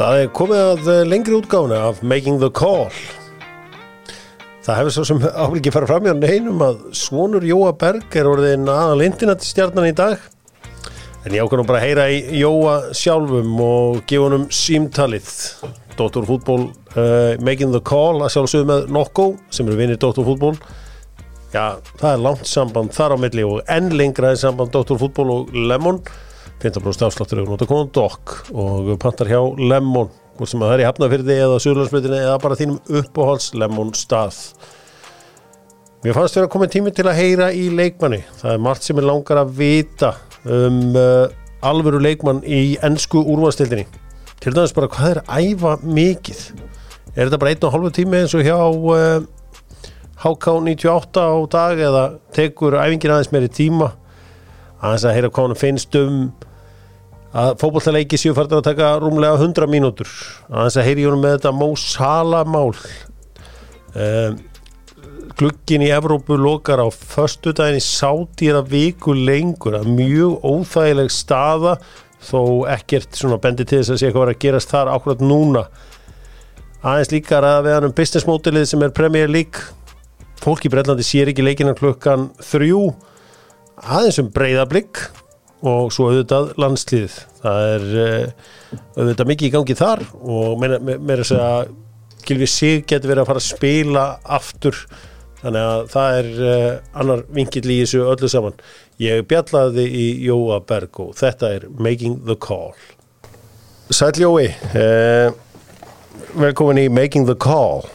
Það er komið að lengri útgána af Making the Call. Það hefur svo sem áfliki farið fram hjá neinum að Svonur Jóa Berg er orðin aðal internetstjarnan í dag. En ég ákvæm bara að heyra í Jóa sjálfum og gefa honum símtalið. Dóttur fútból uh, Making the Call að sjálfsögðu með Nokko sem eru vinir Dóttur fútból. Já, það er langt samband þar á milli og enn lengra er samband Dóttur fútból og Lemon. 15% afsláttur og nota konan DOC og pantar hjá Lemon. Hvort sem að það er í Hafnafyrði eða Súrlandsmyndinni eða bara þínum uppáhalds Lemon stað. Mér fannst vera að koma tími til að heyra í leikmanni. Það er margt sem er langar að vita um uh, alvöru leikmann í ennsku úrvalstildinni til dæmis bara hvað er æfa mikið? Er þetta bara einn og halvu tími eins og hjá uh, HK98 á dag eða tekur æfingin aðeins meiri tíma? Aðeins að heyra hvað hann finnst um að fókbaltaleiki séu færður að taka rúmlega 100 mínútur. Aðeins að heyri honum með þetta Mó Salamál um, glukkin í Evrópu lokar á förstu daginn í sátýra viku lengur. Að mjög óþægileg staða þó ekkert svona bendi til þess að sé eitthvað var að gerast þar ákvæmt núna. Aðeins líka að við hann um business modelið sem er Premier League. Fólk í Brellandi sér ekki leikina klukkan þrjú. Aðeins um breyðablík og svo auðvitað landslið. Það er uh, auðvitað mikið í gangi þar og mér er að segja Gilvi Sig getur verið að fara að spila aftur. Þannig að það er uh, annar vingill í þessu öllu saman. Ég bjallaði í Jóa Berg og þetta er Making the Call. Sæl Jói. Uh, velkomin í Making the Call.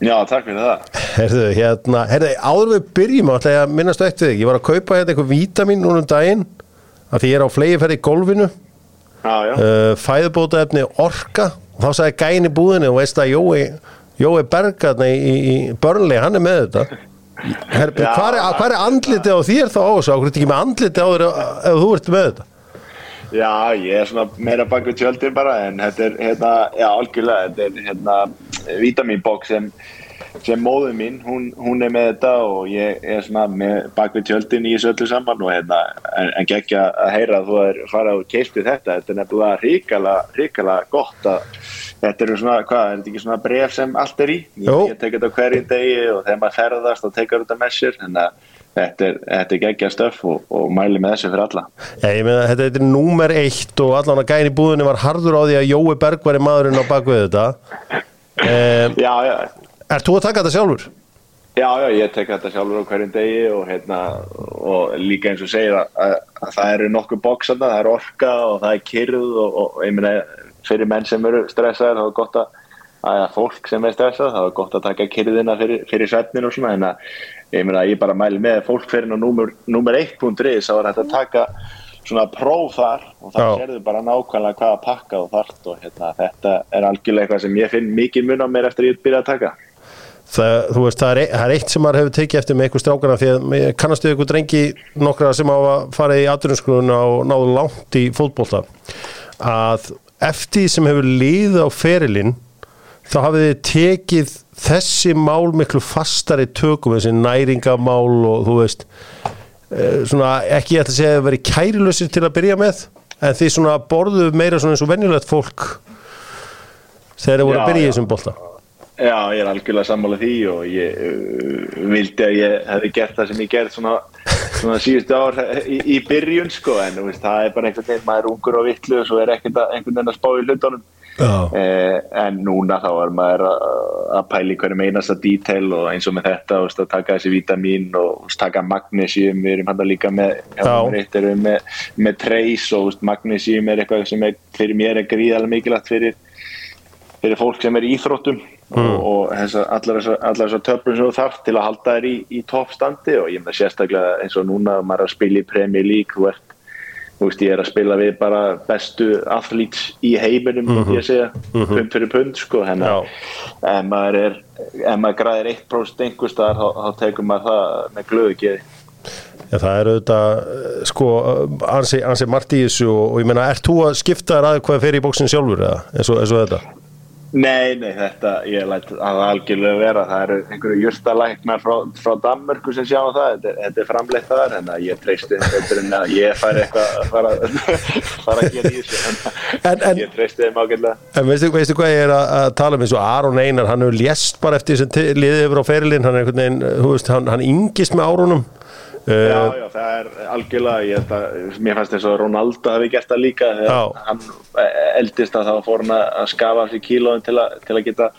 Já, takk fyrir það. Herðu, hérna, herðu, áður við byrjum að minnast eftir þig, ég var að kaupa hérna eitthvað vítamin núna um daginn að því ég er á flegiferð í golfinu uh, fæðbóta efni orka. Og þá sagði gæni búðinu og veist að Jói, Jói Bergarni í, í Börnli, hann er með þetta. Hvað er, er andliti á þér þá ás, ákveður ekki með andliti á þér ef þú ert með þetta? Já, ég er svona meira bak við tjöldir bara en þetta er hérna, já, algjörlega þetta er hérna vítaminboks sem sem móðu mín, hún, hún er með þetta og ég er svona með bakvið tjöldin í þessu öllu saman og hérna en, en geggja að heyra að þú er farað og keistið þetta, þetta er nefnilega ríkala ríkala gott að þetta eru svona, hvað, er þetta ekki svona bref sem allt er í, ég, ég tek þetta hverjum degi og þegar maður ferðast og tekar þetta með sér þannig að Þetta er, er geggja stöf og, og mæli með þessu fyrir alla. Já, ég meina, þetta er númer eitt og allan að gæni búðinni var hardur á því að Jói Berg var í maðurinn á bakvið þetta. Um, Já, já Er þú að taka þetta sjálfur? Já, já, ég tek þetta sjálfur á hverjum degi og, hérna, og líka eins og segir að, að, að það eru nokkuð bóksanda, það er orka og það er kyrð og, og ég meina fyrir menn sem eru stressaður þá er gott að, að fólk sem er stressað þá er gott að taka kyrðina fyrir, fyrir svefnin og svona en að ég meina ég bara mæli með fólk fyrir númer 1.3 þá er þetta að taka svona próf þar og það serður bara nákvæmlega hvaða pakka og þart og hérna, þetta er algjörlega eitthvað sem ég finn mikið mun á mér eftir að ég byrja að taka Það, veist, það, er, það er eitt sem maður hefur tekið eftir með einhver strákana því að kannastu ykkur drengi nokkra sem á að fara í aðrunnskruna og náðu langt í fólkbólta að eftir sem hefur lið á ferilinn þá hafið þið tekið þessi mál miklu fastari tökum þessi næringamál og þú veist svona ekki ég ætla að segja að það veri kærilusir til að byrja með en því svona borðuð meira svona eins og venjulegt fólk þegar það voru að byrja í þessum bólta Já, ég er algjörlega sammálað því og ég uh, vildi að ég hefði gert það sem ég gerð svona, svona síðustu ár í, í byrjun sko en veist, það er bara einhvern veginn, maður er ungur og vittlu og svo er einhvern veginn að spá í hlutunum. Eh, en núna þá er maður að, að pæli hverjum einasta dítel og eins og með þetta veist, að taka þessi vítamin og veist, taka magnesium, við erum hann að líka með, með, með treys og magnesium er eitthvað sem er, fyrir mér er gríðarlega mikilvægt fyrir, fyrir fólk sem er í íþróttum Mm. og, og þessa, allar þessar töflum sem þú þarf til að halda þér í, í toppstandi og ég með sérstaklega eins og núna maður er að spila í Premier League þú ert, þú veist ég er að spila við bara bestu athletes í heiminum mm -hmm. ég segja, mm -hmm. pund fyrir pund sko, hennar ef maður er ef maður græðir 1% einhver staðar þá, þá tekur maður það með glöðu geði Já, það er auðvitað, sko, ansi, ansi þessu og, og ég menna, ert þú að skipta þér að hvað fer í bóksin sjálfur eða eins og, eins og þetta? Nei, nei, þetta, ég læt að það algjörlega vera, það eru einhverju jurtalæknar frá, frá Danmörku sem sjá um það, þetta, þetta er framleitt þar, en ég treysti þetta en að ég fær eitthvað að fara, fara að gera í þessu, en, En- ég treysti þeim ágætlega. En veistu, veistu hvað ég er að, að tala um? Eins og Aron Einar, hann hefur lést bara eftir sem liðið yfir á ferilinn, hann er einhvern veginn, þú veist, hann, hann yngist með árunum. Já, Uh, já, það er algjörlega, ég held að, mér fannst þess að Ronaldo hafi gert það líka, Já. hann eldist að þá fór hann að skafa af sér kílóðin til, til að geta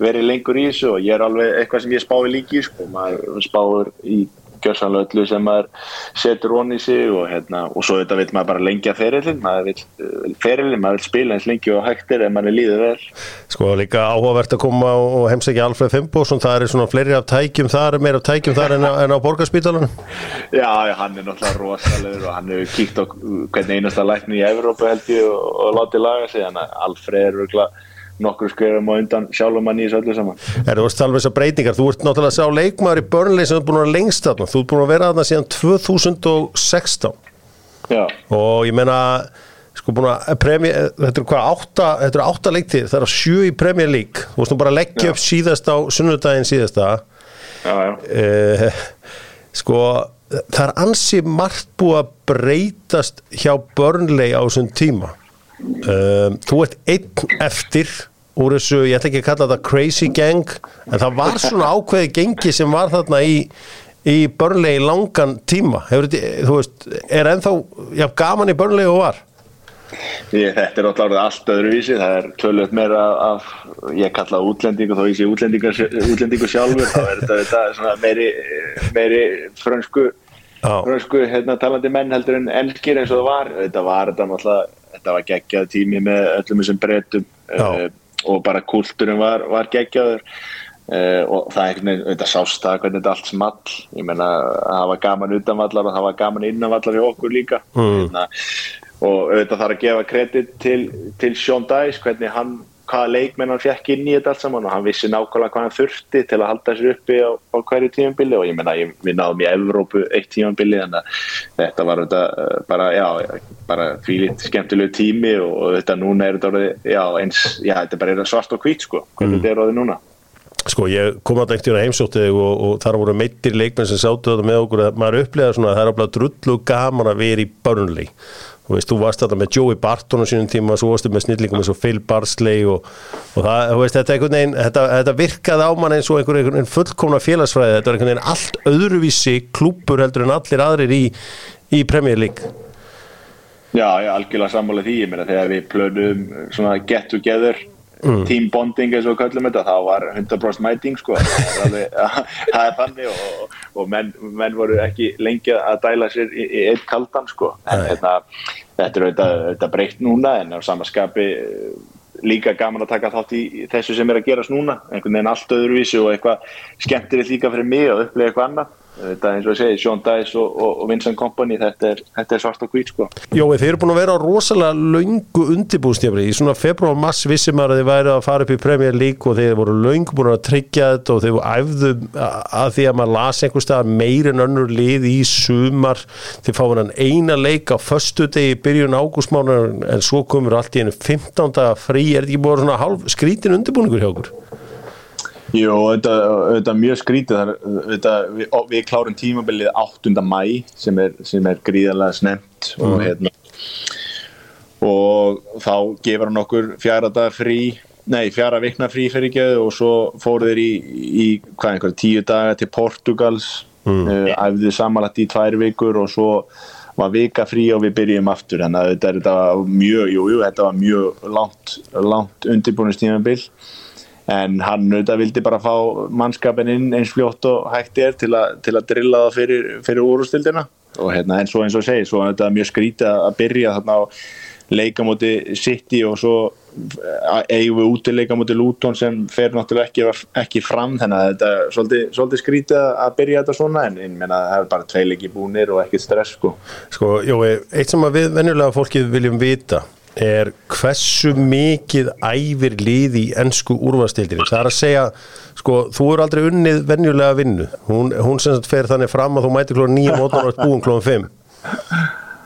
verið lengur í þessu og ég er alveg eitthvað sem ég spái líki sko, maður spáur í gjörsanlega öllu sem maður setur honi í sig og hérna, og svo þetta vil maður bara lengja ferilinn, maður vil uh, ferilinn, maður vil spila eins lengi og hægtir ef maður líður vel. sko, líka áhugavert að koma og heimsækja Alfred Fimboðsson, það er svona fleiri af tækjum þar, meira af tækjum þar en á, en á borgarspítalanum. Já, hann er náttúrulega rosalegur og hann hefur kíkt á hvernig einasta lækni í Evrópu held ég og, og látið laga sig að Alfred er nokkur skverum og undan sjálfum hann í þessu öllu saman. Er þú veist alveg þessar breytingar, þú ert náttúrulega að sá leikmaður í Burnley sem er búin að vera lengst þarna, þú ert búin að vera þarna síðan 2016 Já, og ég meina, sko búin að premjö, þetta er hvað, átta, þetta er átta leiktir, það er sjö í Premier League, þú veist nú bara að leggja Já. upp síðast á sunnudaginn síðasta, já, já. uh, sko það er ansi margt búið að breytast hjá Burnley á þessum tíma. Um, þú ert einn eftir úr þessu, ég ætla ekki að kalla þetta crazy gang, en það var svona ákveði gengi sem var þarna í í Burnley í langan tíma Hefur, þú veist, er ennþá já, gaman í Burnley og var Ég, þetta er orðið allt öðruvísi, það er tölvöld meira af, ég kalla það útlendingu þó ég sé útlendingu, sjálfur, þá er þetta, meiri, meiri frönsku, Já. frönsku hérna, talandi menn heldur en enskir eins og það var, þetta var þetta náttúrulega, þetta var geggjað tími með öllum þessum breytum Já. Og bara kultúrin var, var geggjaður. Uh, og það er einhvern veginn, þetta sást það hvernig þetta allt small, ég meina það var gaman utanvallar og það var gaman innanvallar hjá okkur líka. Mm. hérna, og auðvitað þarf að gefa kredit til, til Sean Dice, hvernig hann hvaða leikmenn hann fekk inn í þetta allt saman og hann vissi nákvæmlega hvað hann þurfti til að halda sér uppi á, á hverju tímanbili og ég menna við náðum í Evrópu eitt tímanbili þannig að þetta var þetta uh, bara, já, bara því lít skemmtilegu tími og, þetta núna er þetta orðið, já, eins, já, þetta bara er svart og hvít sko, hvernig þetta er orðið núna. Sko ég kom að einhvern heimsótti og, og þar voru meittir leikmenn sem sáttu þetta með okkur að maður upplega svona að það er alveg drullu gaman að vera í Burnley þú veist, þú varst þetta með Joey Barton á sínum tíma, svo varstu með snillingum eins og Phil Barsley og, og það, þú veist, þetta, einhvern veginn, þetta, þetta virkaði á mann eins og einhvern veginn fullkomna félagsfræði, þetta var einhvern veginn allt öðruvísi klúpur heldur en allir aðrir í, í Premier League. Já, já, algjörlega sammála því, ég meina þegar við plönum svona get together team bonding eins og við köllum þetta þá var 100% mæting sko. Það er, það þannig og, og menn, menn voru ekki lengi að dæla sér í, í einn kaldan sko. En Nei. hérna, þetta er auðvitað, breytt núna en á samaskapi líka gaman að taka þátt í þessu sem er að gerast núna. Einhvern veginn allt öðruvísi og eitthvað skemmtilegt líka fyrir mig að upplega eitthvað annað þetta eins og ég segi, Sean Dice og, og, og Vincent Kompany þetta er, þetta er svart og hvít sko Jói, þeir eru búin að vera á rosalega löngu undirbúðstjafri. Í svona februar mass vissi maður að þeir væri að fara upp í Premier League og þeir voru löngu búin að tryggja þetta og þeir æfðu að því að maður las einhver stað meir en önnur lið í sumar. Þeir fá hann eina leik á föstu degi í byrjun ágústmánar en svo komur allt í einu 15. frí. Er þetta ekki búin svona hálf skrítin undirbúningur hjá okkur? Jú, þetta, þetta er mjög skrítið þar, þetta, við, við klárum tímabilið 8. mæ sem er, sem er gríðarlega snemt og hérna og þá gefur hann okkur fjara dag frí nei, fjara vikna frí fyrir ekki og svo fóru þeir í, í hvað einhver tíu daga til Portugals mm. uh, æfðu samanlætt í tvær vikur og svo var vika frí og við byrjum aftur þannig að þetta, þetta var mjög, jú, jú, þetta var mjög langt, langt undirbúinustímabil en hann auðvitað vildi bara fá mannskapin inn eins fljótt og hægt er til, a, til að drilla það fyrir, fyrir úrústildina og hérna eins og eins og segi svo er þetta mjög skrítið að byrja þarna á leika móti City og svo eigum við útileika móti Luton sem fer náttúrulega ekki, ekki fram þannig að þetta er svolítið, svolítið skrítið að byrja þetta svona en ég meina það er bara tveileiki búnir og ekkert stress sko. Sko, Jói, eitt sem að við venjulega fólkið viljum vita er hversu mikið æfir lið í ennsku úrvastildinni. Það er að segja, sko, þú er aldrei unnið venjulega vinnu. Hún, hún sem fer þannig fram að þú mæti klóðan nýja mótan og búin klóðan fimm.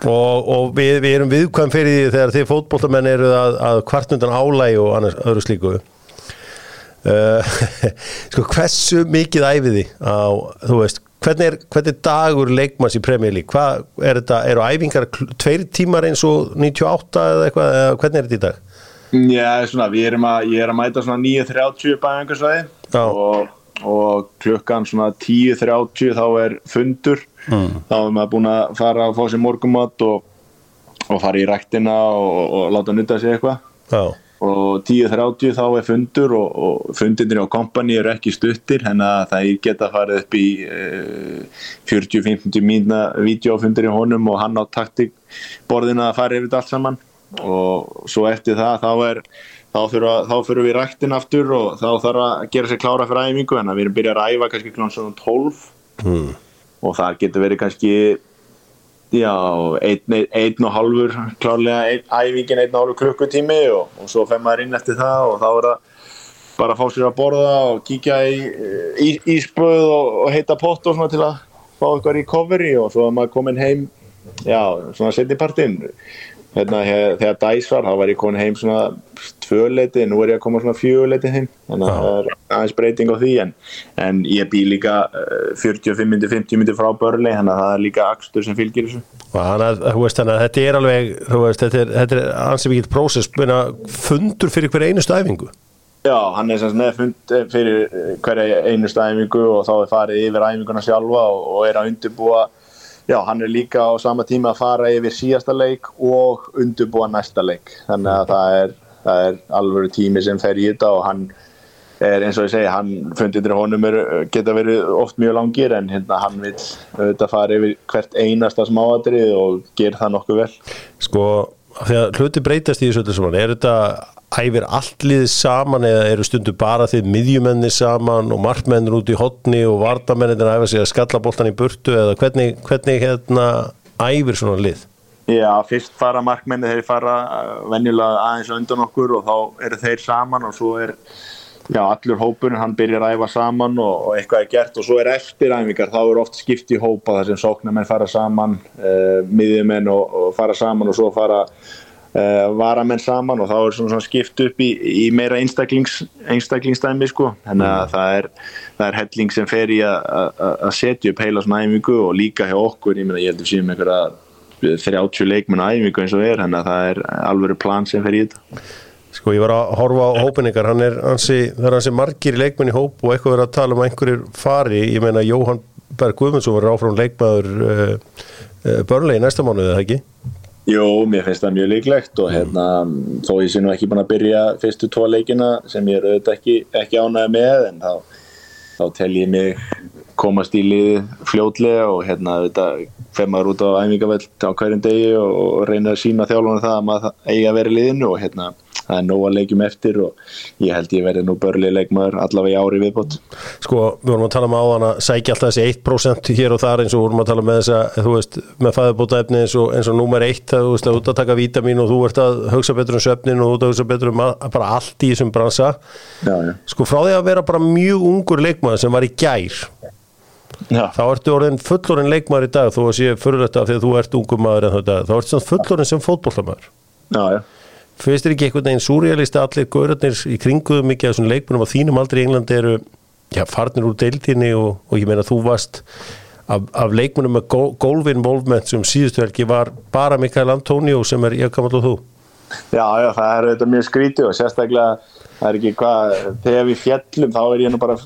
Og, og við, við erum viðkvæm fyrir því þegar þið fótboltamenn eru að, að kvartnundan álægi og annars öðru slíku. uh, sko hversu mikið æfiði á, þú veist hvernig er, hvernig er dagur leikmanns í Premier League hvað er þetta, eru æfingar tveir tímar eins og 98 eða eitthvað, eða hvernig er þetta í dag? Já, svona, við erum að, ég er að mæta svona 9.30 bæðingarsvæði Já. og, og klukkan svona 10.30 þá er fundur mm. þá er maður búin að fara að fá sér morgumat og, og fara í ræktina og, og láta nutta sig eitthvað Já, og 10.30 þá er fundur og, og fundinir á kompani eru ekki stuttir en að það geta farið upp í uh, 40-50 mínuna videofundir í honum og hann á taktik borðina að fara yfir þetta allt saman og svo eftir það þá er þá fyrir, við ræktin aftur og þá þarf að gera sér klára fyrir æfingu en að við erum byrjað að æfa kannski svona 12 mm. og það getur verið kannski já, einn, einn, og halvur klárlega ein, æfingin einn og halvur klukkutími og, og svo fer maður inn eftir það og þá er það bara að fá sér að borða og kíkja í, í íspöð og, og heita pott og svona til að fá eitthvað recovery og svo er maður komin heim já, svona setni partinn hérna, þegar dæs var, þá var ég komin heim svona tvöleiti, nú er ég að koma svona fjöguleiti heim, þannig að það er aðeins breyting á því, en, en ég bý líka uh, 45 myndi, 50 myndi frá börli, þannig að það er líka akstur sem fylgir þessu. hann að, þú veist þannig að þetta er alveg þú veist, þetta er, þetta er ansið mikið prósess fundur fyrir hver einustu æfingu. Já, hann er sem fund eh, fyrir eh, hverja einustu æfingu og þá er farið yfir æfinguna sjálfa og, og er að undirbúa Já, hann er líka á sama tíma að fara yfir síðasta leik og undirbúa næsta leik. Þannig að það er, það er alvöru tími sem fer í þetta og hann er eins og ég segi, hann fundir honum er, geta verið oft mjög langir en hérna hann vil auðvitað fara yfir hvert einasta smáatrið og gera það nokkuð vel. sko, því að hluti breytast í þessu öllu saman, er þetta æfir allt liðið saman eða eru stundu bara þið miðjumenni saman og markmennir út í hotni og vardamennir æfa sig að skalla boltan í burtu eða hvernig, hvernig hérna æfir svona lið? Já, fyrst fara markmenni þeir fara uh, venjulega aðeins undan okkur og þá eru þeir saman og svo er já, allur hópurinn, hann byrjar að æfa saman og, og eitthvað er gert og svo er eftir æfingar, þá er oft skipt í hópa þar sem sóknarmenn fara saman uh, miðjumenn og, og fara saman og svo fara uh, varamenn saman og þá er svona, svona skipt upp í, í meira einstaklings, einstaklingsdæmi sko, þannig að það er það er helling sem fer í að- setja upp heila svona æfingu og líka hjá okkur, ég meina ég heldur síðan einhverja 30 leikmenn á æfingu eins og er þannig að það er alvöru plan sem fer í þetta Sko ég var að horfa á hópin ykkar, hann er ansi, það er hansi margir leikmenn í hóp og eitthvað verið að tala um einhverjir fari, ég meina Jóhann Berg Guðmundsson var áfram leikmaður uh, uh, börnlegi næsta mánuð eða ekki? Jú, mér finnst það mjög líklegt og hérna, þó ég sé nú ekki búin að byrja fyrstu tvo leikina sem ég er auðvitað ekki, ekki ánægð með en þá, þá tel ég mig komast í liðið fljótlega og hérna auðvitað fer maður út á æfingaveld á hverjum degi og, og reyna að sína þjálfunum það að maður eigi að vera í liðinu og hérna það er nóg að leikjum eftir og ég held ég verði nú börli leikmaður allavega í ári viðbót. Sko, við vorum að tala um áðan að sækja alltaf þessi 1% hér og þar eins og vorum að tala með þessa, þú veist, með fæðubótaefni eins og, og númer 1, þú veist, að út að taka vítamin og þú ert að hugsa betur um söfnin og þú ert að hugsa betur um að, bara allt í þessum bransa. Já, já. Sko, frá því að vera bara mjög ungur leikmaður sem var í gær, Já, þá ertu orðin fullorinn leikmaður í dag, þú að sé fyrir þetta af því að þú ert ungur maður en þetta, þá ertu svona fullorinn sem fótboltamaður. já, já. Finnst þér ekki einhvern veginn súrjalist að allir gaurarnir í kringuðu mikið af þessum leikmunum á þínum aldrei í Englandi eru já, farnir úr deildinni og, og ég meina þú varst af, af leikmunum með golf involvement sem síðustu helgi var bara Mikael Antonio sem er gammal og þú? Já, já, það er auðvitað mjög skrítið og sérstaklega það er ekki hvað, þegar við fjallum þá er ég nú bara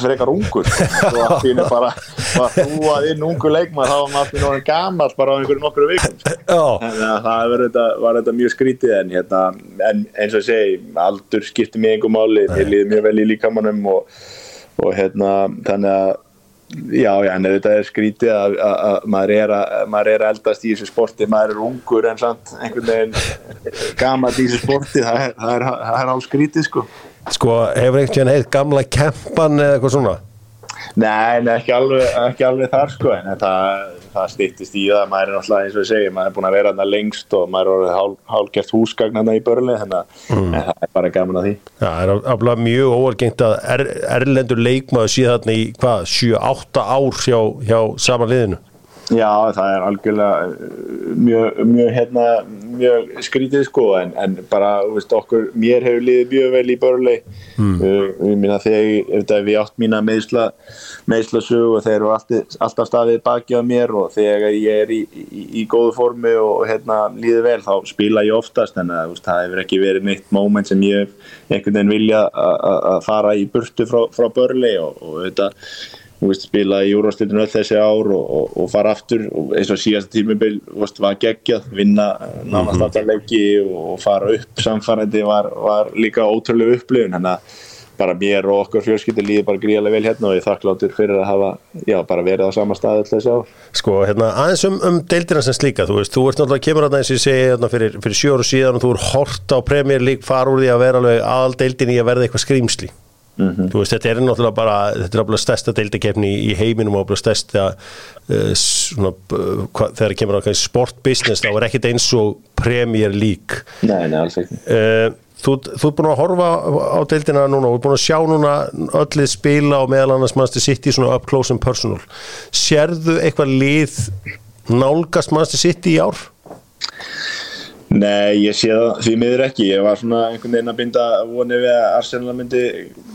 frekar ungur. Og í einu bara að hrúað inn ungu leikmaður þá var maður allir náttúrulega gammal bara á einhverju nokkru vikum. Að það þetta, var þetta mjög skrítið en, hérna, en eins og ég segi aldur skiptir mig einhver máli mér líður mjög vel í líkamannum og, og hérna, þannig að Já, já, en þetta er skrítið að, að, að maður, er að maður er að eldast í þessu sporti, maður er ungur en samt einhvern veginn gamalt í þessu sporti, það er, það er, það er alveg skrítið sko. Sko hefur einhvern veginn heitt gamla kempan eða eitthvað svona Nei, ekki alveg, ekki alveg þar sko, en það, það stýttist í það, maður er náttúrulega eins og ég segi, maður er búin að vera þarna lengst og maður er orðið hál, hálgert húsgagn þarna í börli, þannig að mm. það er bara gaman að því. Já, það er aflega mjög óalgengt að er, erlendur leikmaður þarna í hvað, 7-8 ár hjá, hjá sama liðinu Já, það er algjörlega uh, mjög, mjög, hérna, mjög skrítið sko en, en bara, veist, okkur, mér hefur liðið mjög vel í börli mm. uh, ég minna þegar við átt mína meðsla meðslasug og þeir eru alltaf, alltaf staðið baki á mér og þegar ég er í, í, í góðu formi og hérna líðið vel þá spila ég oftast en að, veist, það hefur ekki verið mitt móment sem ég einhvern veginn vilja að fara í burtu frá, frá börli og, og þetta Veist, spila í júrastildinu öll þessi ár og, og, og fara aftur og eins og síðast tímubil var geggjað, vinna nánast mhm. alltaf leiki og fara upp samfærandi var, var líka ótrúlega upplifun þannig að bara mér og okkur fjölskyldi líði bara gríðarlega vel hérna og ég þakkláttur fyrir að hafa já, bara verið á sama stað alltaf þessi ár. Sko, hérna, aðeins um, um deildina sem slíka, þú veist, þú ert náttúrulega kemur að það eins og ég segi hérna, fyrir, fyrir sjóru síðan og þú ert hort á Premier League far úr því að vera alveg aðal deildin í að verða eitthvað skrýmsli Mm -hmm. veist, þetta er náttúrulega bara þetta er náttúrulega stærsta deildakefni í heiminum og stærsta uh, svona, uh, hva, þegar það kemur á sportbusiness þá er ekkit eins og Premier League Nei, nei, alls ekki uh, Þú, þú er búin að horfa á deildina núna og þú er búin að sjá núna öllið spila og meðal annars mannstu sitt í svona up close and personal Sérðu eitthvað lið nálgast mannstu sitt í ár? Nei, ég sé það því miður ekki. Ég var svona einhvern veginn að binda vonið við að Arsenal myndi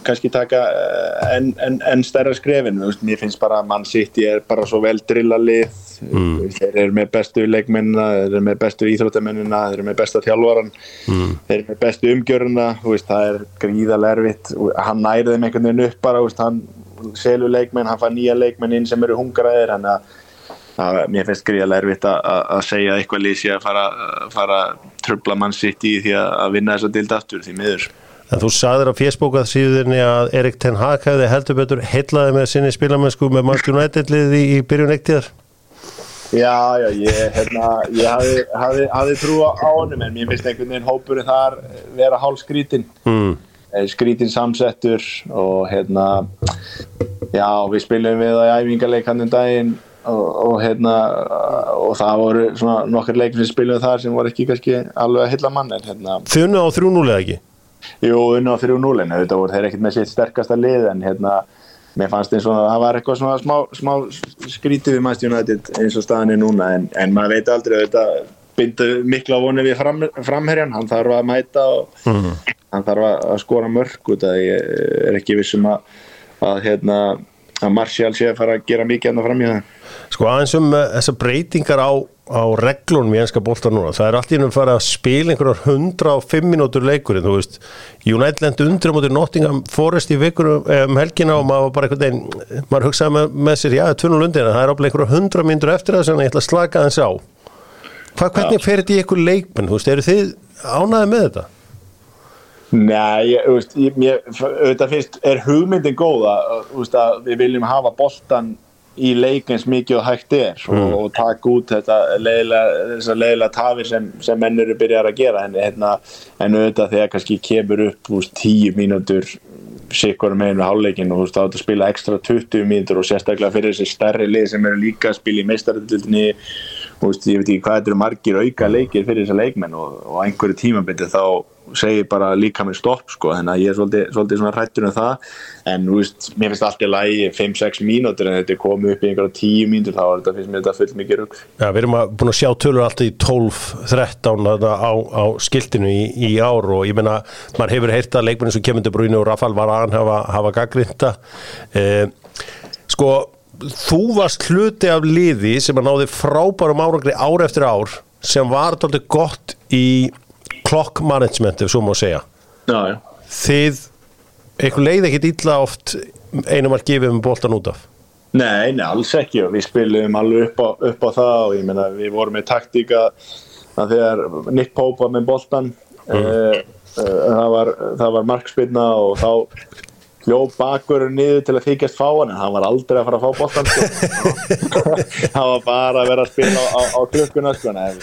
kannski taka eh, enn en, en stærra skrefin. Mér finnst bara að mann sitt ég er bara svo vel drillalið. Mm. Þeir eru með bestu leikmennina, þeir eru með bestu íþróttamennina, þeir eru með besta þjálfvaran, mm. þeir eru með bestu umgjöruna. Það er gríðarlega erfitt. Hann nærið þeim einhvern veginn upp bara. Hann selur leikmenn, hann fær nýja leikmenn inn sem eru hungraðir. Hann er að Það, mér finnst gríðarlega erfitt að segja eitthvað lísi að fara, fara tröfla mann sitt í því að vinna þessa dild aftur því miður. En þú sagðir á fjersbókað síðurni að Erik Ten Hag hefði heldur betur heitlaði með sinni spilamennsku með Manchester United liði í byrjun ektíðar? Já, já, ég, hérna, ég hafi, hafi, hafi trú á honum en mér finnst einhvern veginn hópurinn þar vera hálf skrítin. Mm. Eh, skrítin samsettur og hérna, já, við spilum við á æfingarleik hann um daginn og, og, hérna, og það voru svona nokkur leikin sem spilum þar sem voru ekki kannski alveg að hylla mann hérna, Þau unna á 3-0 eða ekki? Jú, unna á 3-0 en þetta voru þeir ekkert með sitt sterkasta lið en hérna mér fannst eins og það var eitthvað svona smá, smá skrítið við mæstjónu eins og staðinni núna en, en maður veit aldrei þetta bindu miklu á vonið við fram, framherjan hann þarf að mæta og mm hann þarf að skora mörg út að ég er ekki vissum að, að hérna að Martial sé að fara að gera mikið enná fram í það. Sko aðeins um uh, þessar breytingar á, á reglunum í ennska bólta núna. Það er alltaf innum að fara að spila einhverjar 105 minútur leikurinn, þú veist. United lendi undir á móti Nottingham Forest í vikunum um helgina og maður bara einhvern veginn, maður hugsaði með, með sér já, tvunul undir, það er ábúinlega einhverjar 100 minútur eftir það sem ég ætla að slaka þess á. Hvað, hvernig fer þetta í einhver leikmenn, þú veist, eru þið ánaðið með þetta? Nei, ég, veist, ég, ég, auðvitað fyrst er hugmyndin góða veist, við viljum hafa boltan í leikins mikið og hægt er mm. og, og taka út þetta leiðilega tafir sem, sem mennur eru byrjar að gera en, hérna, en auðvitað þegar kannski kemur upp úst, tíu mínútur sikkur með einu háleikin og þá er þetta að spila ekstra 20 mínútur og sérstaklega fyrir þessi stærri lið sem eru líka að spila í meistaröldinni og ég veit ekki hvað þetta eru margir auka leikir fyrir þessa leikmenn og, og einhverju tímabindi þá segir bara líka með stopp sko, þannig að ég er svolítið, svolítið svona hrættur um það, en veist, mér finnst allt í lægi 5-6 mínútur en þetta er komið upp í einhverja 10 mínútur, þá finnst mér þetta fullt mikið rugg. Já, við erum að, búin að sjá tölur alltaf í 12-13 á, á skiltinu í, í ár og ég menna, maður hefur heyrt að leikmennin sem kemur til Brúinu og Rafal var aðan hafa, hafa gaggrinda eh, sko, þú varst hluti af liði sem að náði frábærum árangri ár eftir ár sem var alltaf gott í clock management ef svo má segja já, já. þið eitthvað leið ekkit illa oft einum að gefa um bóltan út af Nei, nei, alls ekki og við spilum alveg upp á, upp á það og ég menna við vorum með taktíka að þegar Nick Pope var með bóltan mm. uh, uh, það var, var markspilna og þá hljóð bakurinn niður til að þykjast fá hann en hann var aldrei að fara að fá bóttan sko. hann var bara að vera að spila á, á, á klukkuna sko. en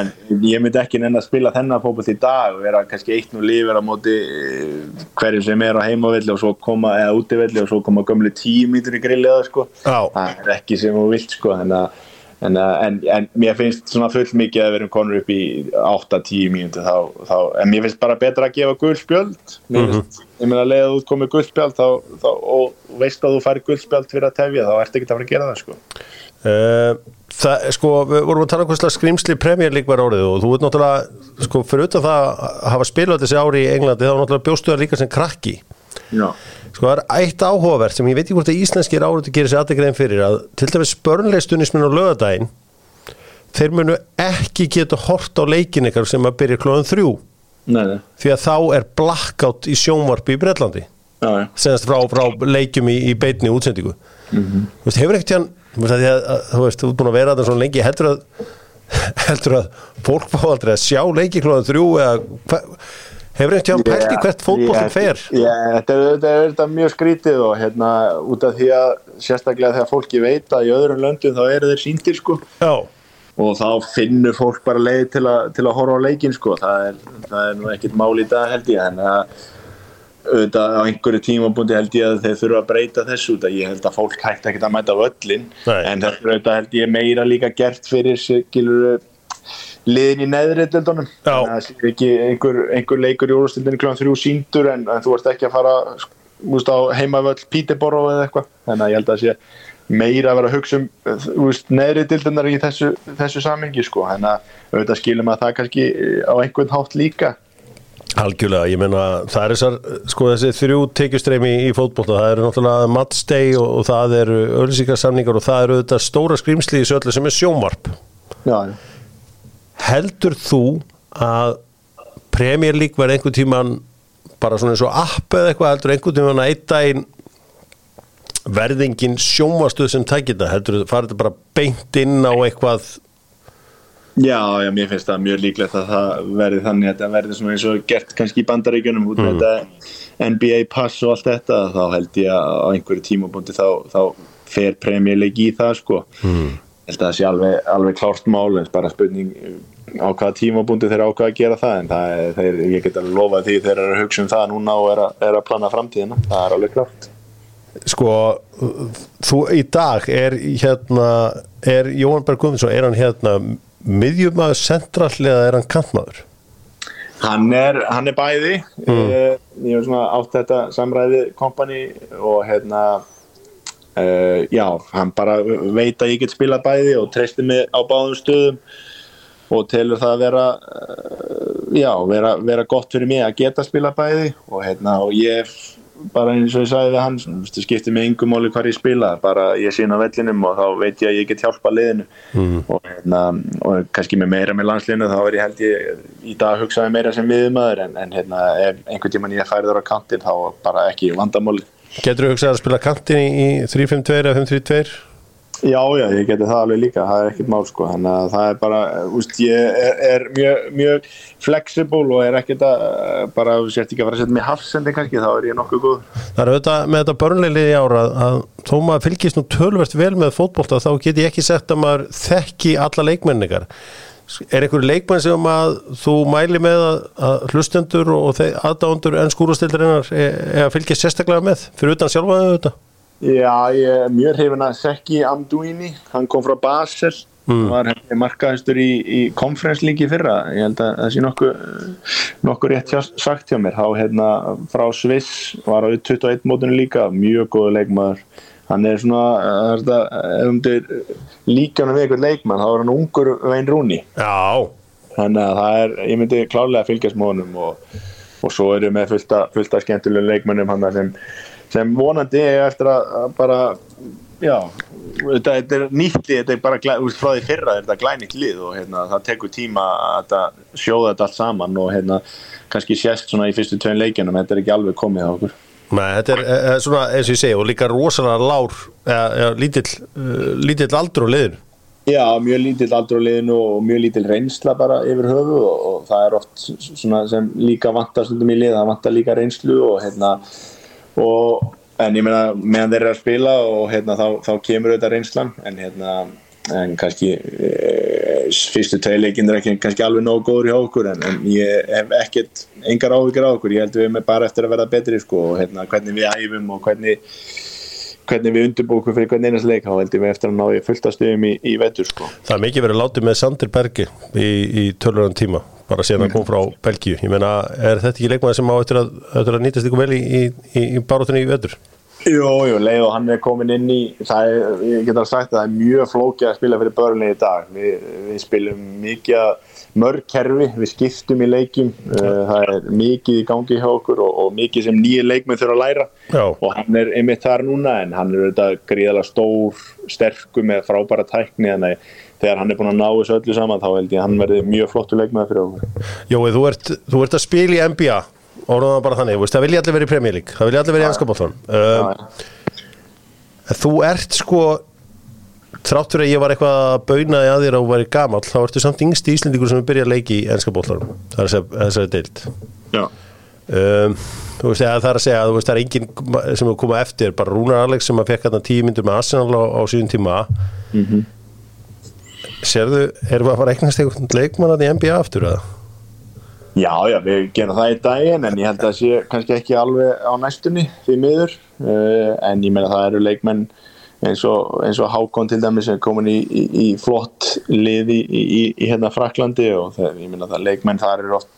en ég myndi ekki nenn að spila þennan fókbalt í dag og vera kannski eitt nú lífur á móti eh, hverjum sem er á heimavilli og svo koma, eða útivilli og svo koma gömlu tímítur í grillið sko. það er ekki sem þú vilt sko þannig að En, uh, en, en mér finnst svona full mikið að við erum konur upp í 8-10 mínúti þá, þá, en mér finnst bara betra að gefa guldspjöld mér finnst, mm -hmm. ég meina að leiða út komið guldspjöld og veist að þú fær guldspjöld fyrir að tefja þá ert ekki að fara að gera það sko Uh, það, sko, við vorum að tala um hverslega skrýmsli Premier League var árið og þú veit náttúrulega, sko, fyrir utan það að hafa spilað þessi ári í Englandi, þá náttúrulega bjóstu það líka sem krakki. Já. Sko, það er eitt áhugavert sem ég veit ekki hvort að íslenskir árið gerir sér aðeigrein fyrir að til dæmis spörnleistunismin á lögadaginn þeir munu ekki geta hort á leikin ykkar sem að byrja klóðan þrjú Nei, nei. því að þá er blackout í sjónvarpi í Breitlandi já. senast frá, frá leikjum í, í beinni útsendingu Mhm. þú veist, hefur ekkert hann þú veist, þú ert búin að vera þetta svona lengi heldur að heldur að fólk fá aldrei að sjá leiki klóðan þrjú eða hva, hefur ekkert hann pælt í hvert fótboltin fer? þetta er, þetta er mjög skrítið og hérna út af því að sérstaklega þegar fólki veit að í öðrum löndum þá eru þeir síndir sko. Já, og þá finnur fólk bara leið til, a, til að horfa á leikin sko. Það er, það er nú ekkit mál í dag held ég. Þannig að auðvitað á einhverju tímabundi held ég að þeir þurfa að breyta þessu út að ég held að fólk hætti ekkit að mæta völlin en þetta auðvitað held ég meira líka gert fyrir liðin í neðri dildunum Já. ekki einhver, einhver leikur í úrstildinu kl. þrjú síndur en, en þú ert ekki að fara úst, á heimavöll Pítiboró eða eitthvað þannig að ég held að það sé meira að vera að hugsa um neðri dildunar í þessu, þessu samingi sko. þannig að auðvitað skilum að það kannski á einhvern hátt líka algjörlega, ég meina það er þessar, sko þessi þrjú tekjustreimi í fótbolta, það eru náttúrulega matsteg og, og það eru ölsíkarsamningar og það eru þetta stóra skrýmsli í söllu sem er sjónvarp já, heldur þú að Premier League verði einhvern tíman bara svona eins og app eða eitthvað heldur einhvern tíman að eitt daginn verðingin sjónvastuð sem tækir þetta, heldur þú farið bara beint inn á eitthvað? Já, já, mér finnst það mjög líklegt að það verði þannig að þetta verði svona eins og gert kannski í bandaríkjunum út með þetta NBA pass og allt þetta þá held ég að á einhverju tímabundi þá, þá fer Premier League í það sko. Mm. Held að það sé alveg, alveg klárt mál en bara spurning á hvaða tímabundi þeir ákvaða að gera það en það er, þeir, ég get alveg lofað því þeir eru að hugsa um það núna og er að, er að plana framtíðina það er alveg klárt sko, þú í dag er hérna, er Jóhann Berg Guðmundsson, er hann hérna miðjumæður sentrall eða er hann kantmaður? Hann er, hann er bæði mm. ég hef svona átt þetta samræði kompani og hérna uh, já, hann bara veit að ég get spila bæði og treysti mig á báðum stöðum og telur það að vera uh, já, vera, vera gott fyrir mig að geta spila bæði og hérna og ég bara eins og ég sagði við hann það skiptir mig yngum móli hvar ég spila bara ég sín á vellinum og þá veit ég að ég get hjálpa liðinu mm. og, hérna, og kannski með meira með landsliðinu þá er ég held ég í dag hugsaði meira sem miðumöður en, en hérna, ef einhvern tíman ég færður á kantin þá bara ekki vandamóli Getur þú hugsað að spila kantin í 3-5-2 eða 5-3-2? Já, já, ég geti það alveg líka, það er ekkert mál sko, þannig að það er bara, úst, ég er, er mjög, mjög flexible og er ekkert að, bara, þú sért ekki að fara að setja mig hafsendi kannski, þá er ég nokkuð góð. Það er auðvitað með þetta börnleilið í ára að þó maður fylgist nú tölvert vel með fótbolta þá get ég ekki sagt að maður þekki alla leikmenningar. Er einhverju leikmenn sem að þú mæli með að, hlustendur og aðdándur enn skúrastildarinar er, er að fylgja sérstaklega með fyrir utan sjálfaðu þetta? Já, ég er mjög hrifin að Seki Amduini, hann kom frá Basel mm. var markaðistur í, í konferenslíki fyrra, ég held að það sé nokkuð nokku rétt hjá, sagt hjá mér, þá hérna frá Sviss var á 21 mótunum líka, mjög góðu leikmaður hann er svona, um þau líka hann við eitthvað leikmann, þá er hann ungur vein rúni Já. Þannig að það er, ég myndi klálega að fylgjast mónum og, og svo eru með fullta, fullta skemmtilega leikmannum sem sem vonandi er eftir að bara já, þetta, þetta er nýtti þetta er bara frá því fyrra þetta er glænýtt lið og hérna, það tekur tíma að sjóða þetta allt saman og hérna, kannski sést svona í fyrstu tvein leikjunum, þetta er ekki alveg komið á okkur Nei, þetta er e, svona eins og ég segi og líka rosalega lár eða lítill, uh, lítill aldur á liðinu. Já, mjög lítill aldur á liðinu og mjög lítill reynsla bara yfir höfu og, og það er oft svona sem líka vantar stundum í lið, það vantar líka reynslu og hérna og en ég meina meðan þeir eru að spila og hérna þá, þá kemur auðvitað reynslan en hérna en kannski e, fyrstu tveileikin er ekki kannski alveg nógu góður hjá okkur en, en ég hef ekkert engar áhugir á okkur, ég held við með bara eftir að verða betri sko og hérna hvernig við æfum og hvernig hvernig við undirbúkum fyrir hvernig einast leik þá heldur við eftir að ná ég fullt að stuðum í, í vetur sko. Það er mikið verið látið með Sander Bergi í, í töluröðan tíma bara síðan að koma frá Belgíu ég meina, er þetta ekki leikmaði sem á eftir að, eftir að nýtast ykkur vel í, í, baróttunni í vetur? Jú, jú, leið og hann er komin inn í það er, ég get alveg sagt að það er mjög flókið að spila fyrir börnlega í dag. Við, við spilum mikið mörg kerfi, við skiptum í leikjum uh, það er mikið í gangi hjá okkur og, og mikið sem nýja leikmenn þurfa að læra. Já. og hann er einmitt þar núna en hann er auðvitað gríðalega stór sterkur með frábæra tækni þannig að þegar hann er búin að ná þessu öllu saman þá held ég að hann verði mjög flottu leikmenn fyrir okkur. Jói, þú ert, þú ert að spila í NBA orðan það bara þannig, veist, það vilja allir verið í Premier League það vilja allir verið í ennska bóttan um, Þú ert sko þráttur að ég var eitthvað að bauna í að þér og væri gamall, þá ertu samt yngst í Íslendingur sem er byrjað að leiki í ennska bóttan það er þess- þessari deild. Já, um, þú veist, það er að segja að veist, það er enginn sem er komað eftir bara Rúnar Alex sem að fekk hérna tíu myndur með Arsenal á, á síðan tíma. Mhm. Serðu, erum við að fara að eignast einhvern leikmann að í NBA aftur eða? Já, já, við gerum það í daginn en ég held að það sé kannski ekki alveg á næstunni því miður. Uh, en ég meina það eru leikmenn eins og, eins og Hákon til dæmis sem er komin í, í, í flott lið í, í, hérna Fraklandi og það, ég meina það leikmenn þar eru oft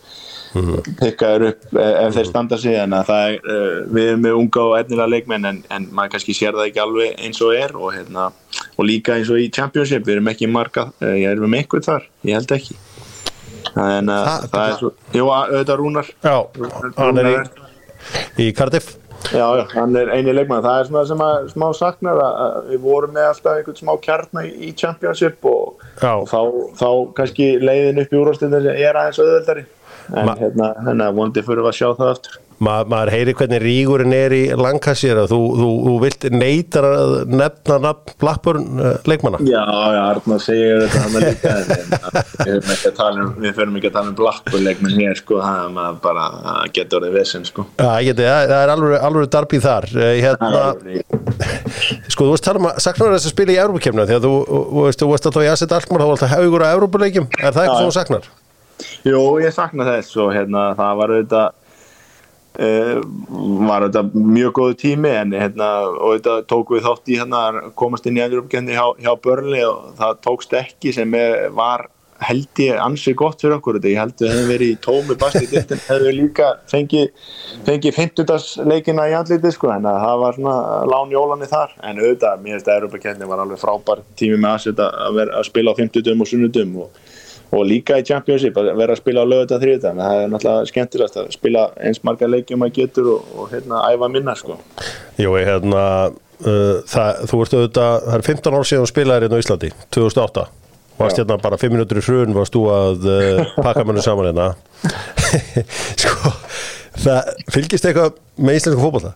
pikkaður upp eh, ef þeir standa sig en er, uh, við erum með unga og efnilega leikmenn en, en maður kannski sér það ekki alveg eins og er og, hérna, og líka eins og í Championship við erum ekki marga, ég erum með einhvern þar ég held ekki en uh, Það- það er svo, jú, auðvitað Rúnar. Já, hann er í, í Cardiff. Já, já, hann er eini leikmann það er svona sem að smá saknar að, við vorum með alltaf einhvern smá kjarnar í, í Championship og, og þá, þá kannski leiðin upp í úrvastundin er aðeins auðveldari. En Ma- hérna, hérna vondi fyrir að sjá það aftur Ma, maður heyri hvernig rígurinn er í Lancashire að þú, þú, þú vilt neytar að nefna nafn Blackburn uh, leikmanna? Já, já, Arnar segir þetta hann líka að tala um, við förum ekki að tala um Blackburn leikmann hér sko, það er bara það getur orðið vesen sko. Já, ég geti, það, það er alveg, alveg darbið þar uh, hérna, sko þú veist um að saknar þess að spila í Európa-kemna að þú, þú veist, þú veist alltaf í Asset Alkmaar þá var alltaf haugur á Európa-leikjum er það eitthvað þú saknar? Jú, ég sakna þess og hérna, það var auðvitað uh, var auðvitað mjög góðu tími en hérna, og auðvitað tók við þátt í hérna, að komast inn í Evropakeppni hjá, hjá Börnli og það tókst ekki sem er, var held ég ansi gott fyrir okkur þetta, ég held við hefum verið í tómi basti dittin, hefum við líka fengið fengi 50. leikina í andliti sko, en að það var svona lán jólani þar, en auðvitað, mér finnst að Evropakeppni var alveg frábær tími með að, vera, að spila á 50 og sunnudum og og líka í Championship að vera að spila á lögut að þriðta en það er náttúrulega skemmtilegast að spila eins marga leikjum að getur og, og hérna æfa minna sko. Jú, ég hérna uh, það, þú ert auðvitað, það er 15 ár síðan þú spilaðir hérna á Íslandi, 2008 varst Já. hérna bara 5 minútur í hrun varst þú að uh, pakka mannu saman hérna? Sko það fylgist eitthvað með íslensku fótbolta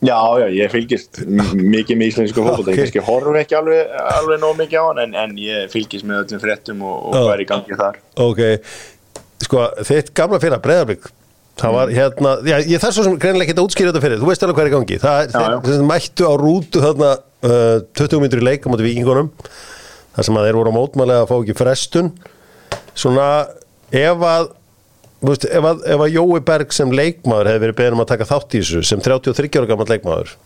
Já, já, ég fylgist mikið með íslensku fólkvölda, Ok. ég kannski horfi ekki alveg, alveg nóg mikið á hann en, en ég fylgist með öllum fréttum og, og Já. hvað er í gangi þar. Ok, sko þitt gamla fyrir breyðarbygg það var hérna, já, ég þarf svo sem greinilega ekki að útskýra þetta fyrir, þú veist alveg hvað er í gangi. Það er, Já, já. þeir sem mættu á rútu þarna uh, 20 minnur í leik á móti vikingunum þar sem að þeir voru á mótmælega að fá ekki frestun. Svona ef að veist, ef að, að Jói Berg sem leikmaður hefði verið beðin um að taka þátt í þessu sem 33 ára gammal leikmaður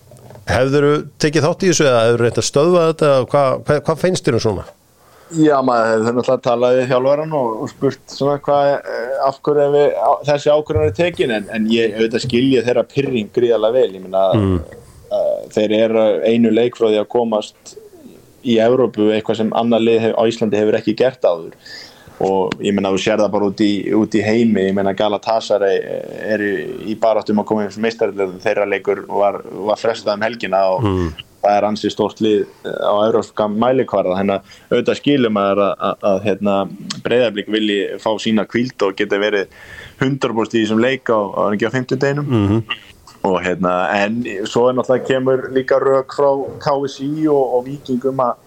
hefður þú tekið þátt í þessu eða hefður reynt að stöðva þetta hvað hva, hva finnst þér um svona? Já, maður hefði náttúrulega talað við þjálfvaran og, og spurt svona hvað, eh, af hverju við, á, þessi ákvörðan er tekin en, en ég auðvitað skilja þeirra pyrring gríðarlega vel, ég minna mm. þeir eru einu leik frá því að komast í Evrópu eitthvað sem annar lið hef, á Íslandi hefur ekki gert áður og ég menna þú sér það bara út í, út í heimi. Ég menna Galatasaray eru í baráttum að koma eins og meistarlega þeirra leikur var, var frestað um helgina og það er ansi stórt lið á európska mælikvarða. Að auðvitað skilum að, að, að, að hérna, breyðarblik vilji fá sína kvíld og geta verið 100% í þessum leik á, á, á 50 deginum Mm og hérna, en svo er náttúrulega kemur líka rauk frá KSI og, og Víkingum að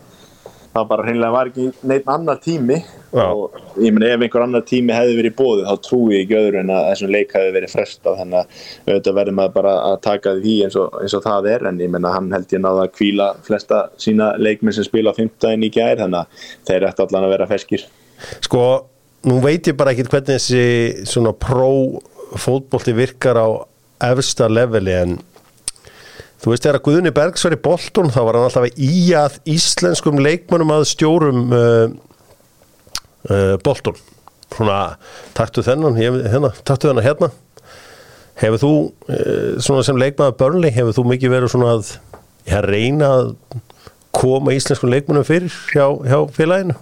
það bara hreinlega var ekki neitt annar tími. Já. og ég meni ef einhver annar tími hefði verið bóðið þá trúi ég ekki öðru en að þessum leik hefði verið frestað. Þannig að auðvitað verður maður bara að taka því eins og, eins og það er. En ég menna hann held ég náða að kvíla flesta sína leikminn sem spila á 15 í gær. Þannig að þeir ætti allan að vera feskir Sko, nú veit ég bara ekki hvernig þessi svona pró-fótbolti virkar á efsta leveli en þú veist þegar Guðni Bergs var í boltun þá var hann alltaf í að íslenskum leikmönnum að stjórum uh, uh, boltun svona taktu þennan, hérna, taktu þennan hérna. Hefur þú, eh, svona sem leikmaður Burnley, hefur þú mikið verið svona að ja, reyna að koma íslenskum leikmannum fyrir hjá, hjá félaginu?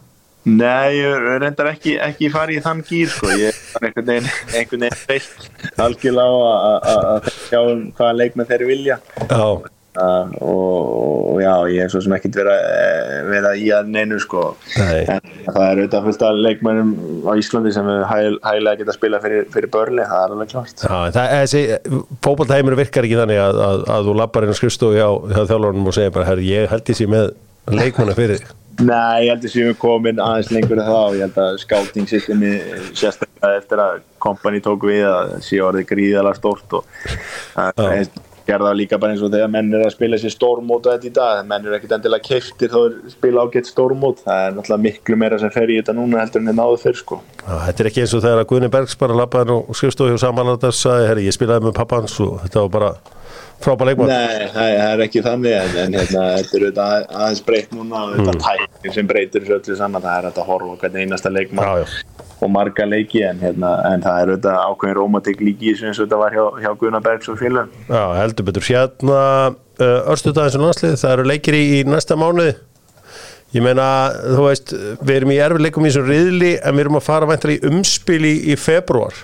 Nei, ég reyndar ekki, ekki farið í þann gýr sko, ég einhvern veginn, einhvern veginn veist algjörlega á að- að að sjá um hvaða leikmenn þeir vilja. Já, og, og já, ég er svo sem ekkert vera, vera í að neinu sko. Nei. en það er auðvitað fullt af leikmennum á Íslandi sem við hæg, hægilega geta að spila fyrir, fyrir börli, það er alveg klart Já, það, þessi fótballtæmur virkar ekki þannig að, að, að þú lappar inn á skrifstofu hjá, hjá þjálfurinn og segir bara, herri, ég held sé með leikmanna fyrir. Nei, ég held að séum við komin aðeins lengur en það og ég held að scouting systemi sérstaklega eftir að kompani tók við að sé orðið gríðalega stórt og það er gerða líka bara eins og þegar menn er að spila sér stórmót og þetta í dag, menn er ekkit endilega keiftir þá er spila ágætt stórmót. Það er náttúrulega miklu meira sem fer í þetta núna heldur en þið náðu fyrr sko. Já, þetta er ekki eins og þegar að Guðni Bergs bara lappaði á skrifstofu hjá samanlandar sagði, herri, ég spilaði með pappans og þetta var bara frábæð leikmann. Nei, það er ekki þannig en, en hérna, þetta er auðvitað að- aðeins breytt núna og þetta mm. tækning sem breytir þessu öllu saman það er að horfa hvern einasta leikmann Já, já. og marga leiki en, hérna, en það er auðvitað ákveðin rómatik líki þessu og þetta var hjá, hjá Gunnar Bergs og félagum Já, heldur betur. Hérna, uh, örstutaðins og landslið, það eru leikir í, í næsta mánuði. Ég meina, þú veist, við erum í erfileikum í þessum riðli en við erum að fara væntar í umspil í, í februar.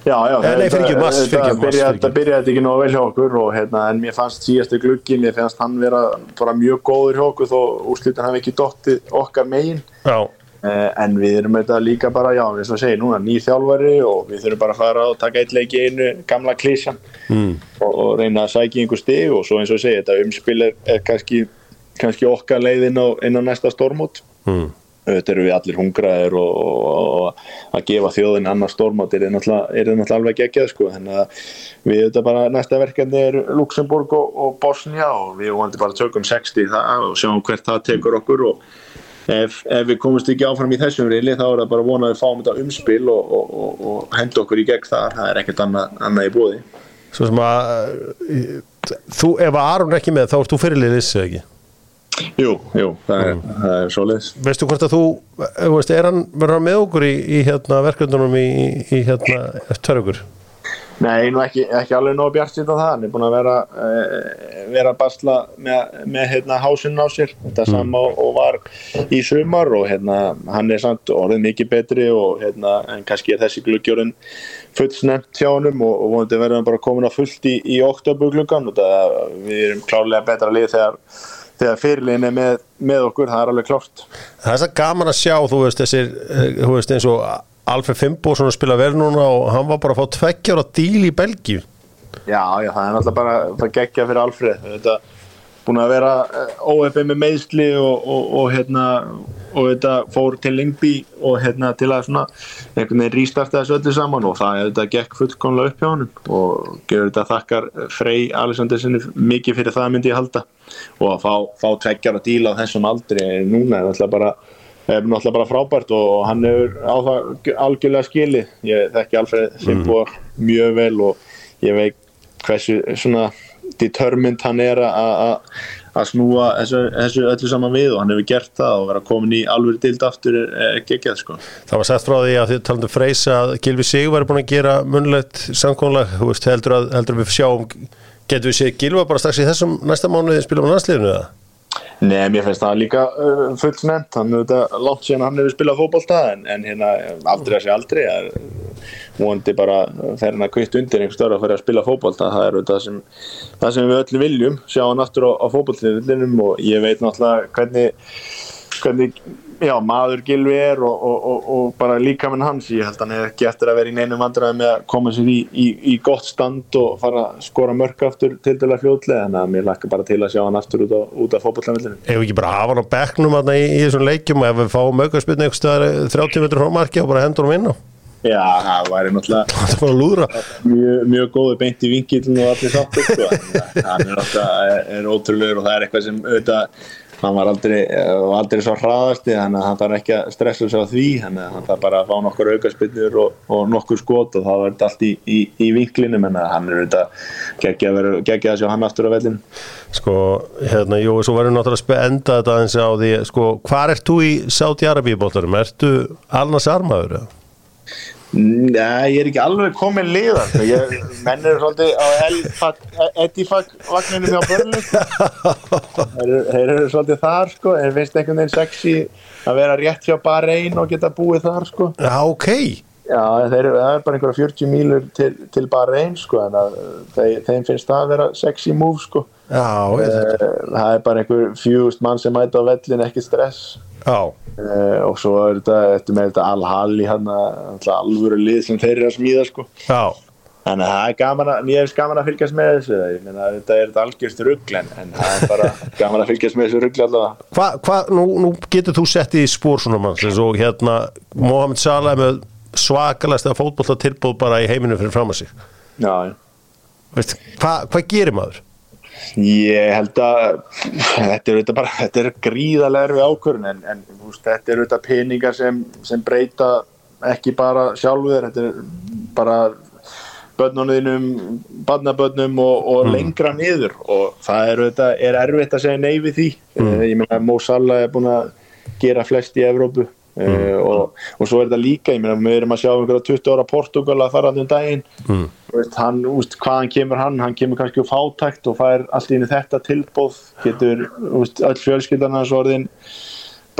Já, já, nei, mars, byrjaði- fyrirgefðu. þetta byrjaði ekki nóg vel hjá okkur og, hérna, en mér fannst síðastu gluggi, mér fannst hann vera bara mjög góður hjá okkur þó úrslitin hafi ekki dottið okkar megin Já, Eh, en við erum þetta líka bara, já, eins og segir núna, ný þjálfari og við þurfum bara að fara og taka eitt leik í einu gamla klísjan mm. og, og reyna að sækja einhver stig og svo eins og segir, þetta umspil er, er kannski, kannski okkar leið inn á, inn á næsta stormót mm. Auðvitað eru við allir hungraðir og, og, og að gefa þjóðin annar stormót er náttúrulega, alveg geggjað sko. þannig að við auðvitað bara næsta verkefni er Luxemburg og, og Bosnia og við vonandi bara tökum 60 í það og sjáum hvert það tekur okkur og ef, ef við komumst ekki áfram í þessum reyli þá er það bara vonað að við fáum þetta umspil og, henda okkur í gegn þar það er ekkert annað, annað í bóði svo sem að uh, þú, ef að Aron er ekki með, þá ert þú fyrirliðis eða ekki? Jú, jú, það er, það er svoleiðis. Veistu hvort að þú, eh, þú veist, er hann verður hann með okkur í, í hérna verkefnunum í, í hérna okkur? Nei, nú ekki, ekki alveg nóg bjart síðan það, hann er búin að vera, uh, vera að basla með, með hérna, hásinn á sér, þetta sama og, og var í sumar og hérna, hann er samt orðið mikið betri og hérna, en kannski er þessi gluggjórin fullsnemt hjá honum og, og vonandi verður hann bara komin á fullt í, í oktobergluggan og það, við erum klárlega betra lið þegar, þegar fyrirliðin er með, með okkur, það er alveg klárt. Það er það gaman að sjá, þú veist, þessir, eh, þú veist, eins og Alfred Fimbo svona spila vel núna og hann var bara að fá tveggjára díl í Belgíu. Já, já, það er náttúrulega bara það geggja fyrir Alfred þetta búin að vera óefið með meðsli og, og, og hérna og þetta fór til Lingby og hérna til að svona einhvern veginn rístarta þessu öllu saman og það þetta gekk fullkomlega upp hjá honum og gefur þetta þakkar Frey Alexander sinni mikið fyrir það myndi ég halda. Og að fá, fá tveggjar að díla á þessum aldri núna er náttúrulega bara er náttúrulega bara frábært og hann hefur á það algjörlega skilið. Ég þekki Alfred Fimbo mjög vel og ég veit hversu svona determined hann er að að snúa þessu, þessu öllu saman við og hann hefur gert það og vera komin í alveg dild aftur geggjað sko. Það var sagt frá því að þið talandum freys að Gilvi Sig var búin að gera munlegt samkónlag, þú veist, heldur að, heldur að við sjáum, getur við séð Gilva bara strax í þessum næsta mánuði spila með landsliðinu eða? Nei, mér finnst það líka uh, fullt nefnt, hann er þetta langt síðan hann hefur spilað fótbolta en, en hérna aftur þessi aldrei er vonandi bara fer hann að kvitt undir einhver stöður að fara að spila fótbolta, það er þetta sem, það sem við öll viljum, sjá hann aftur á, á fótboltliðinum og ég veit náttúrulega hvernig, hvernig já, maður Gilvi er og, og, og, og bara líka minn hans, ég held að hann er ekki eftir að vera í neinum vandræði með að koma sér í, í, í gott stand og fara að skora mörg aftur til dæla fljóðlega, þannig að mér lakka bara til að sjá hann aftur út á, á fótboltliðinu. Ef við ekki bara hafa hann á bekknum í, í þessum leikjum ef við fáum aukarspilni einhver stöðar 30 metrur frá marki og bara hendur hann inn á Já, það væri náttúrulega Það var að lúðra mjög, mjög góði beint í vingilin og allir þáttur sko. hann er, náttúrulega- er ótrúlegur og það er eitthvað sem auðvitað hann var aldrei, var aldrei svo hraðasti þannig að hann þarf ekki að stressa sig á því þannig að hann þarf bara að fá nokkur aukaspinnur og, og nokkur skot og er þetta allt í, í, í vinklinum en hann er auðvitað geggja að, að sjá hann aftur á vellinu Sko, hérna, jú, svo verður náttúrulega spe- enda þetta aðeins á því, sko, hvar ert þú í Sáti Arabíu bóttarum? Ertu Alnas Armaður? eða? Nei, ég er ekki alveg komin liðan ég mennir svolítið á Edifag vagninu mjög börnum. Þeir, þeir eru svolítið þar sko, en finnst einhvern veginn sexy að vera rétt hjá bara einn og geta búið þar sko. Já, ok. Já, þeir, það er bara einhverja 40 mílur til, til bara einn sko en að, þeir, þeim finnst það að vera sexy move sko. Já, ég, Eh, það er bara einhver fjúst mann sem mæta á vellin, ekki stress og svo er þetta, þetta með þetta Al-Hali hann alvöru lið sem þeir eru að smíða sko. Já. Þannig að það er gaman að, ég er gaman að fylgjast með þessu ég meina þetta er algjörst ruggl en, það er bara gaman að fylgjast með þessu ruggl allavega. Hvað, hva, nú, nú getur þú sett í spór svona eins og hérna Mohamed Salah með svakalæsta fótbolla tilbúð bara í heiminu fyrir fram að sig Hvað hva gerir maður? Ég held að þetta er, bara, þetta er gríðarlega erfi ákvörðun en, en veist, þetta er auðvitað peningar sem, sem breyta ekki bara sjálfur, þetta er bara börnunniðinum, barnabörnum og, og lengra niður og það er, auðvitað, er erfitt að segja nei við því. Mm. Ég meina Mo Salah er búin að gera flest í Evrópu mm. og, og svo er þetta líka, ég meina við erum að sjá einhverja 20 ára Portugal að fara um daginn. Mm. veist, hann, úst, hvaðan kemur hann? Hann kemur kannski úr fátækt og fær allt í einu þetta tilbóð getur úst, öll fjölskyldan hans orðin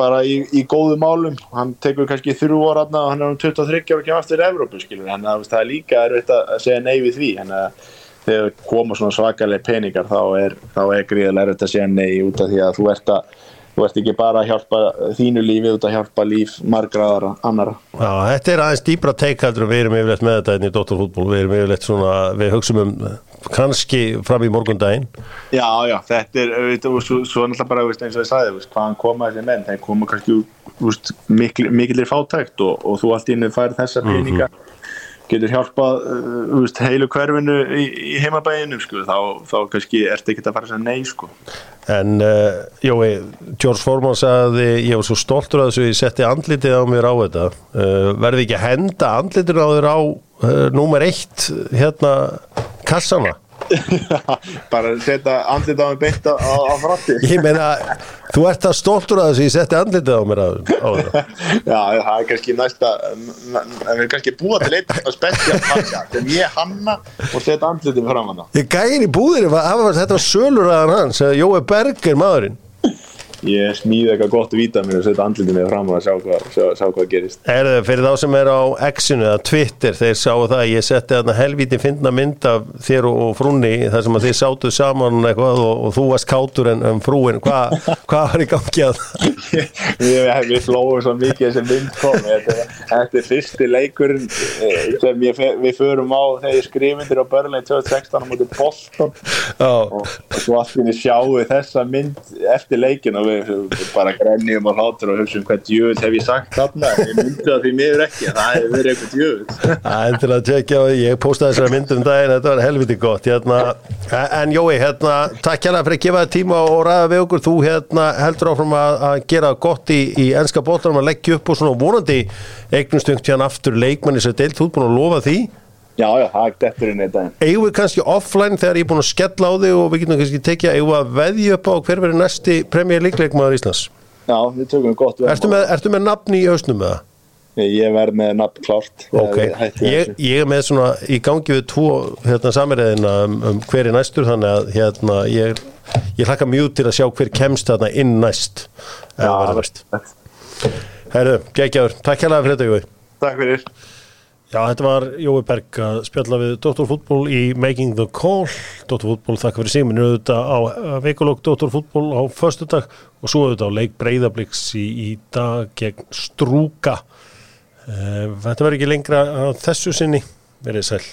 bara í, í góðu málum. Hann tekur kannski þrjú ára og hann er um 23 ára og kemur aftur í Evrópu skilur. En það, það er líka erfitt að segja nei við því. En að þegar koma svona svakalega peningar þá er, er gríðilega erfitt að segja nei út af því að þú ert að þú ert ekki bara að hjálpa þínu lífi út að hjálpa líf margra aðra annara Já, þetta er aðeins dýbra teikhaldur við erum yfirleitt með þetta inn í Dóttarfútból við erum yfirleitt svona, við hugsum um kannski fram í morgundaginn. Já, já, þetta er svo, svo náttúrulega bara eins og ég sagði hvaðan koma þessi menn, þeir koma kannski mikil, mikillir fátækt og, og þú allt innu fær þessa peninga. Getur hjálpað uh, heilu hverfinu í, í heimabæðinu sko, þá, þá kannski ertu ekki að fara að segja nei sko. En uh, Jói, George Foreman sagði ég var svo stoltur að þessu ég setti andlitið á mér á þetta. Uh, verði ekki að henda andlitið á þér á uh, númer eitt hérna kassana bara setja andlit á mig beint á, á, fratti ég meina, þú ert það stoltur að þessu ég setti andlitið á mér á, á Já, það er kannski næsta það er kannski búa til eitt spesial pakka sem ég hanna og setja andlitið fram hann ég gæri var- þetta var söluraðan hans Jói Berg er maðurinn ég smíði eitthvað gott vítamin og setja andlitið mig fram og sjá hvað, sjá, sjá hvað gerist. Er það fyrir þá sem er á X-inu eða Twitter, þeir sáu það að ég setti þarna helvíti fyndna mynd af þér og, og frúnni þar sem að þið sátuð saman eitthvað og, og þú varst kátur en, en frúin. Hvað hva var í gangi að við, við flóum svo mikið sem mynd kom. Þetta, þetta er fyrsti leikurinn eh, sem ég, við förum á þegar skrifundir á Börlein 2016 á mútið Boston og svo allt fyrir sjáum við þessa mynd eftir leikin og við, við bara grænjum og hlátur og hugsaum hvað djöfull hef ég sagt þarna. Ég myndi það því miður ekki það hefur verið eitthvað djöfull. Það er til að tjekka og ég postaði þessari myndum daginn, þetta var helviti gott hérna, en Jói, hérna takk hérna fyrir að gefa þér tíma og ræða við okkur. Þú hérna heldur áfram að, að gera gott í, í enska bóttanum að leggja upp og svona vonandi eignustungt hérna aftur leikmanni sem deilt, þú ert búin að lofa því já já, það er dettur inn í þetta eigum við kannski offline þegar ég er búin að skella á þig og við getum kannski tekið, eigum við að veðja upp á hver verið næsti premjör líkleikmaður Íslands? Já, við tökum gott veð ertu ertu með nafn í hausnum með það? ég verð með nafn klárt. Ok, ég, ég er með svona í gangi við tvo hérna, samiriðina um, um hver er næstur þannig að hérna, ég, ég hlakka mjög til að sjá hver kemst þarna inn næst. Það verður næst. Herru, geggjaður, takk hérlega Já, þetta var Jói Berg að spjalla við Dr. Fútból í Making the Call Dr. Fútból, þakka fyrir síminu auðvitað á veikulokk Dr. Fútból á föstudag og svo auðvitað á leik Breiðabliks í, í dag gegn Strúka Eh, Þetta verður ekki lengra að þessu sinni verið sæl